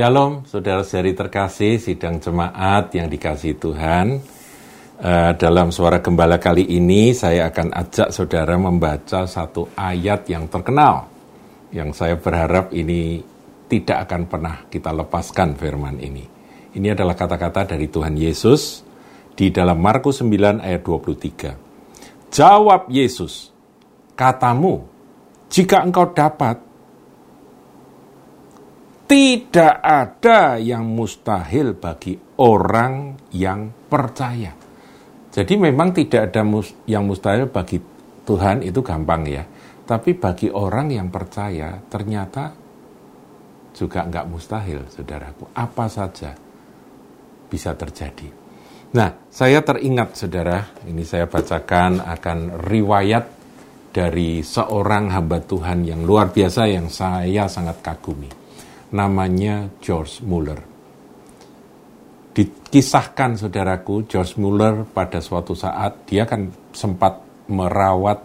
Shalom, saudara-saudari terkasih, sidang jemaat yang dikasih Tuhan. Uh, dalam suara gembala kali ini, saya akan ajak saudara membaca satu ayat yang terkenal, yang saya berharap ini tidak akan pernah kita lepaskan firman ini. Ini adalah kata-kata dari Tuhan Yesus di dalam Markus 9 ayat 23. Jawab Yesus, katamu, jika engkau dapat tidak ada yang mustahil bagi orang yang percaya. Jadi memang tidak ada yang mustahil bagi Tuhan itu gampang ya. Tapi bagi orang yang percaya ternyata juga nggak mustahil, saudaraku. Apa saja bisa terjadi. Nah, saya teringat, saudara, ini saya bacakan akan riwayat dari seorang hamba Tuhan yang luar biasa yang saya sangat kagumi namanya George Muller. Dikisahkan saudaraku, George Muller pada suatu saat dia kan sempat merawat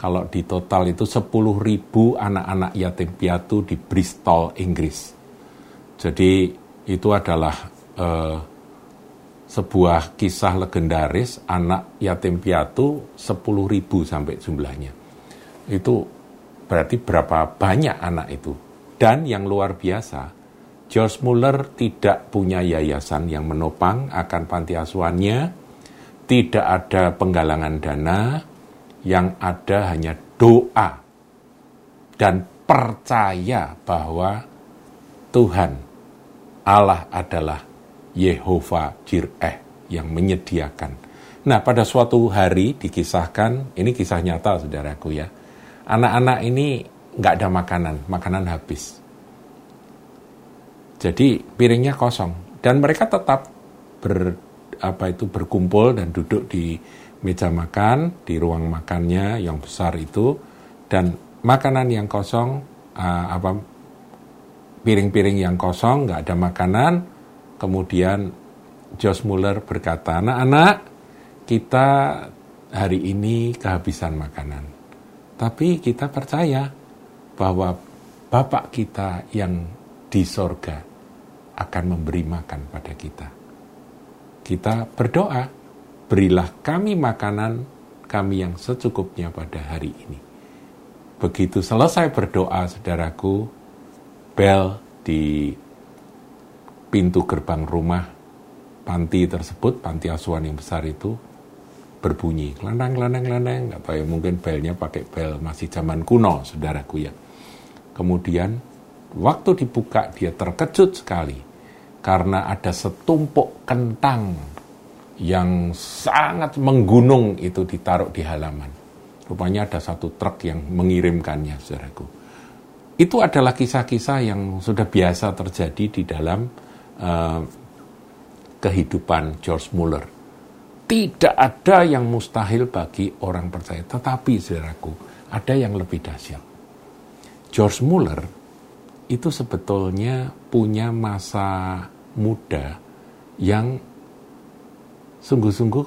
kalau di total itu 10 ribu anak-anak yatim piatu di Bristol, Inggris. Jadi itu adalah eh, sebuah kisah legendaris anak yatim piatu 10 ribu sampai jumlahnya. Itu berarti berapa banyak anak itu dan yang luar biasa, George Muller tidak punya yayasan yang menopang akan panti asuhannya, tidak ada penggalangan dana, yang ada hanya doa dan percaya bahwa Tuhan Allah adalah Yehova Jireh yang menyediakan. Nah, pada suatu hari dikisahkan, ini kisah nyata saudaraku ya, anak-anak ini nggak ada makanan, makanan habis. Jadi piringnya kosong. Dan mereka tetap ber apa itu berkumpul dan duduk di meja makan di ruang makannya yang besar itu. Dan makanan yang kosong uh, apa piring-piring yang kosong nggak ada makanan. Kemudian Josh Muller berkata anak-anak kita hari ini kehabisan makanan. Tapi kita percaya bahwa Bapak kita yang di sorga akan memberi makan pada kita. Kita berdoa, berilah kami makanan kami yang secukupnya pada hari ini. Begitu selesai berdoa, saudaraku, bel di pintu gerbang rumah panti tersebut, panti asuhan yang besar itu, berbunyi. Kelandang, kelandang, kelandang. Nggak ya, mungkin belnya pakai bel masih zaman kuno, saudaraku ya. Kemudian waktu dibuka dia terkejut sekali karena ada setumpuk kentang yang sangat menggunung itu ditaruh di halaman. Rupanya ada satu truk yang mengirimkannya, saudaraku. Itu adalah kisah-kisah yang sudah biasa terjadi di dalam uh, kehidupan George Muller. Tidak ada yang mustahil bagi orang percaya. Tetapi, saudaraku, ada yang lebih dahsyat. George Muller itu sebetulnya punya masa muda yang sungguh-sungguh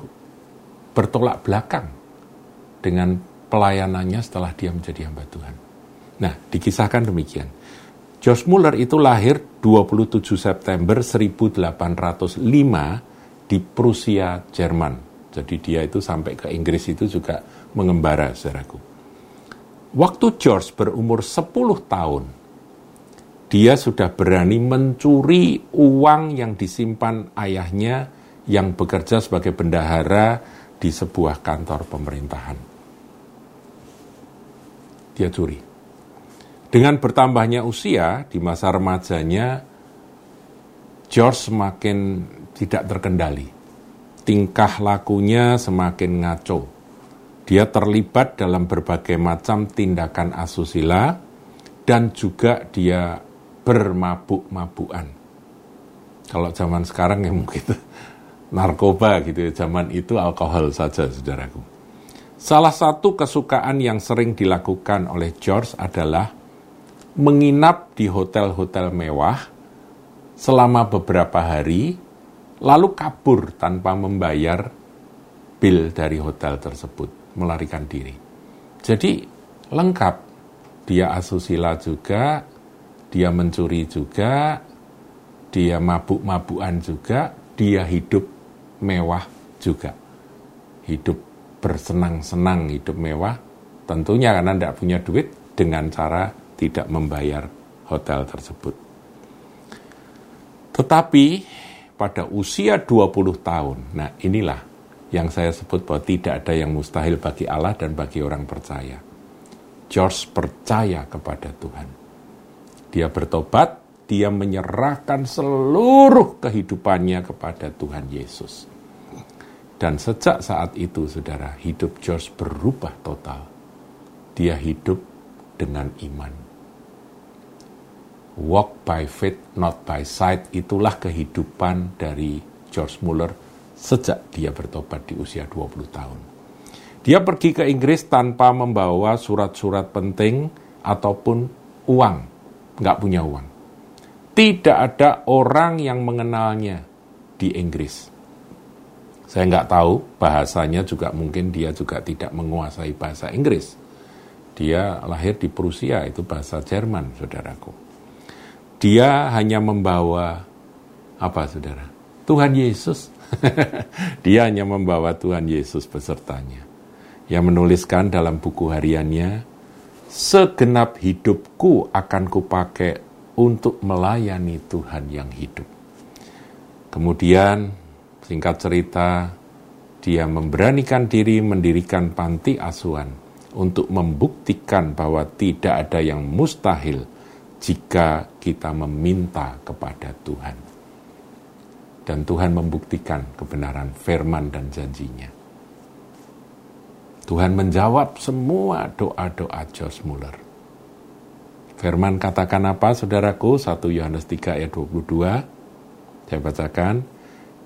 bertolak belakang dengan pelayanannya setelah dia menjadi hamba Tuhan. Nah, dikisahkan demikian. George Muller itu lahir 27 September 1805 di Prusia, Jerman. Jadi dia itu sampai ke Inggris itu juga mengembara, saudaraku. Waktu George berumur 10 tahun, dia sudah berani mencuri uang yang disimpan ayahnya yang bekerja sebagai bendahara di sebuah kantor pemerintahan. Dia curi. Dengan bertambahnya usia di masa remajanya, George semakin tidak terkendali. Tingkah lakunya semakin ngaco dia terlibat dalam berbagai macam tindakan asusila dan juga dia bermabuk-mabukan. Kalau zaman sekarang ya mungkin narkoba gitu ya, zaman itu alkohol saja saudaraku. Salah satu kesukaan yang sering dilakukan oleh George adalah menginap di hotel-hotel mewah selama beberapa hari, lalu kabur tanpa membayar bil dari hotel tersebut melarikan diri. Jadi lengkap, dia asusila juga, dia mencuri juga, dia mabuk-mabukan juga, dia hidup mewah juga. Hidup bersenang-senang, hidup mewah, tentunya karena tidak punya duit dengan cara tidak membayar hotel tersebut. Tetapi pada usia 20 tahun, nah inilah yang saya sebut bahwa tidak ada yang mustahil bagi Allah dan bagi orang percaya. George percaya kepada Tuhan. Dia bertobat, dia menyerahkan seluruh kehidupannya kepada Tuhan Yesus. Dan sejak saat itu, saudara, hidup George berubah total. Dia hidup dengan iman. Walk by faith, not by sight, itulah kehidupan dari George Muller sejak dia bertobat di usia 20 tahun. Dia pergi ke Inggris tanpa membawa surat-surat penting ataupun uang. Nggak punya uang tidak ada orang yang mengenalnya di Inggris. Saya nggak tahu bahasanya juga mungkin dia juga tidak menguasai bahasa Inggris. Dia lahir di Prusia, itu bahasa Jerman, saudaraku. Dia hanya membawa apa, saudara? Tuhan Yesus. dia hanya membawa Tuhan Yesus besertanya. Yang menuliskan dalam buku hariannya, segenap hidupku akan kupakai untuk melayani Tuhan yang hidup. Kemudian, singkat cerita, dia memberanikan diri mendirikan panti asuhan untuk membuktikan bahwa tidak ada yang mustahil jika kita meminta kepada Tuhan. Dan Tuhan membuktikan kebenaran firman dan janjinya. Tuhan menjawab semua doa-doa George Muller. Firman katakan apa saudaraku? 1 Yohanes 3 ayat 22. Saya bacakan.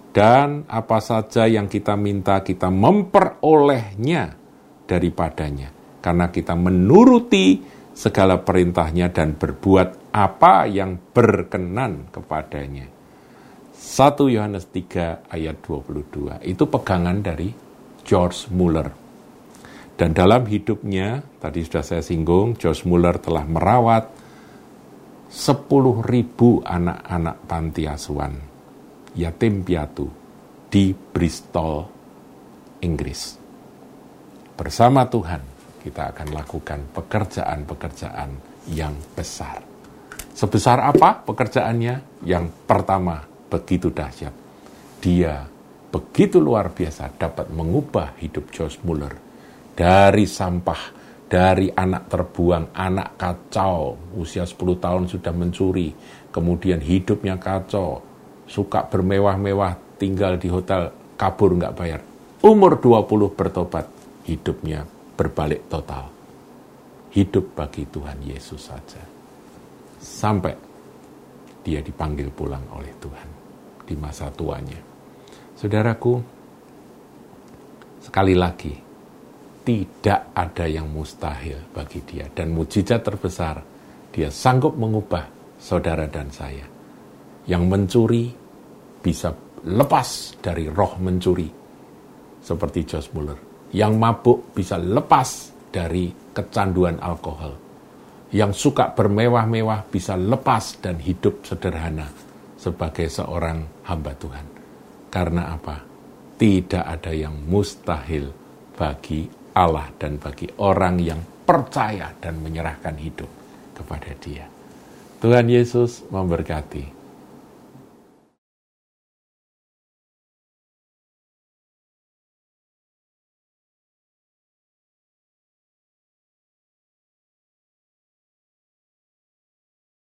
Dan apa saja yang kita minta kita memperolehnya daripadanya. Karena kita menuruti segala perintahnya dan berbuat apa yang berkenan kepadanya. 1 Yohanes 3 ayat 22. Itu pegangan dari George Muller dan dalam hidupnya, tadi sudah saya singgung, George Muller telah merawat 10.000 anak-anak panti asuhan yatim piatu di Bristol, Inggris. Bersama Tuhan, kita akan lakukan pekerjaan-pekerjaan yang besar. Sebesar apa pekerjaannya? Yang pertama, begitu dahsyat. Dia begitu luar biasa dapat mengubah hidup George Muller dari sampah, dari anak terbuang, anak kacau, usia 10 tahun sudah mencuri, kemudian hidupnya kacau, suka bermewah-mewah, tinggal di hotel, kabur nggak bayar. Umur 20 bertobat, hidupnya berbalik total. Hidup bagi Tuhan Yesus saja. Sampai dia dipanggil pulang oleh Tuhan di masa tuanya. Saudaraku, sekali lagi, tidak ada yang mustahil bagi dia. Dan mujizat terbesar, dia sanggup mengubah saudara dan saya. Yang mencuri bisa lepas dari roh mencuri, seperti Josh Muller. Yang mabuk bisa lepas dari kecanduan alkohol. Yang suka bermewah-mewah bisa lepas dan hidup sederhana sebagai seorang hamba Tuhan. Karena apa? Tidak ada yang mustahil bagi Allah dan bagi orang yang percaya dan menyerahkan hidup kepada Dia. Tuhan Yesus memberkati.